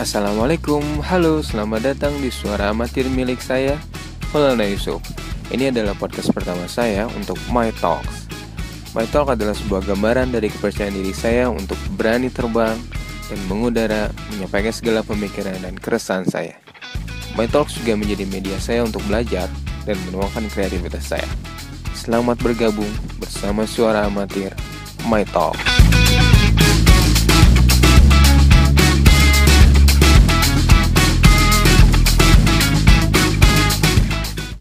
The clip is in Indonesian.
Assalamualaikum, halo, selamat datang di suara amatir milik saya, Maulana Yusuf. Ini adalah podcast pertama saya untuk My Talks. My Talk adalah sebuah gambaran dari kepercayaan diri saya untuk berani terbang dan mengudara, menyampaikan segala pemikiran dan keresahan saya. My Talks juga menjadi media saya untuk belajar dan menuangkan kreativitas saya. Selamat bergabung bersama suara amatir My Talks.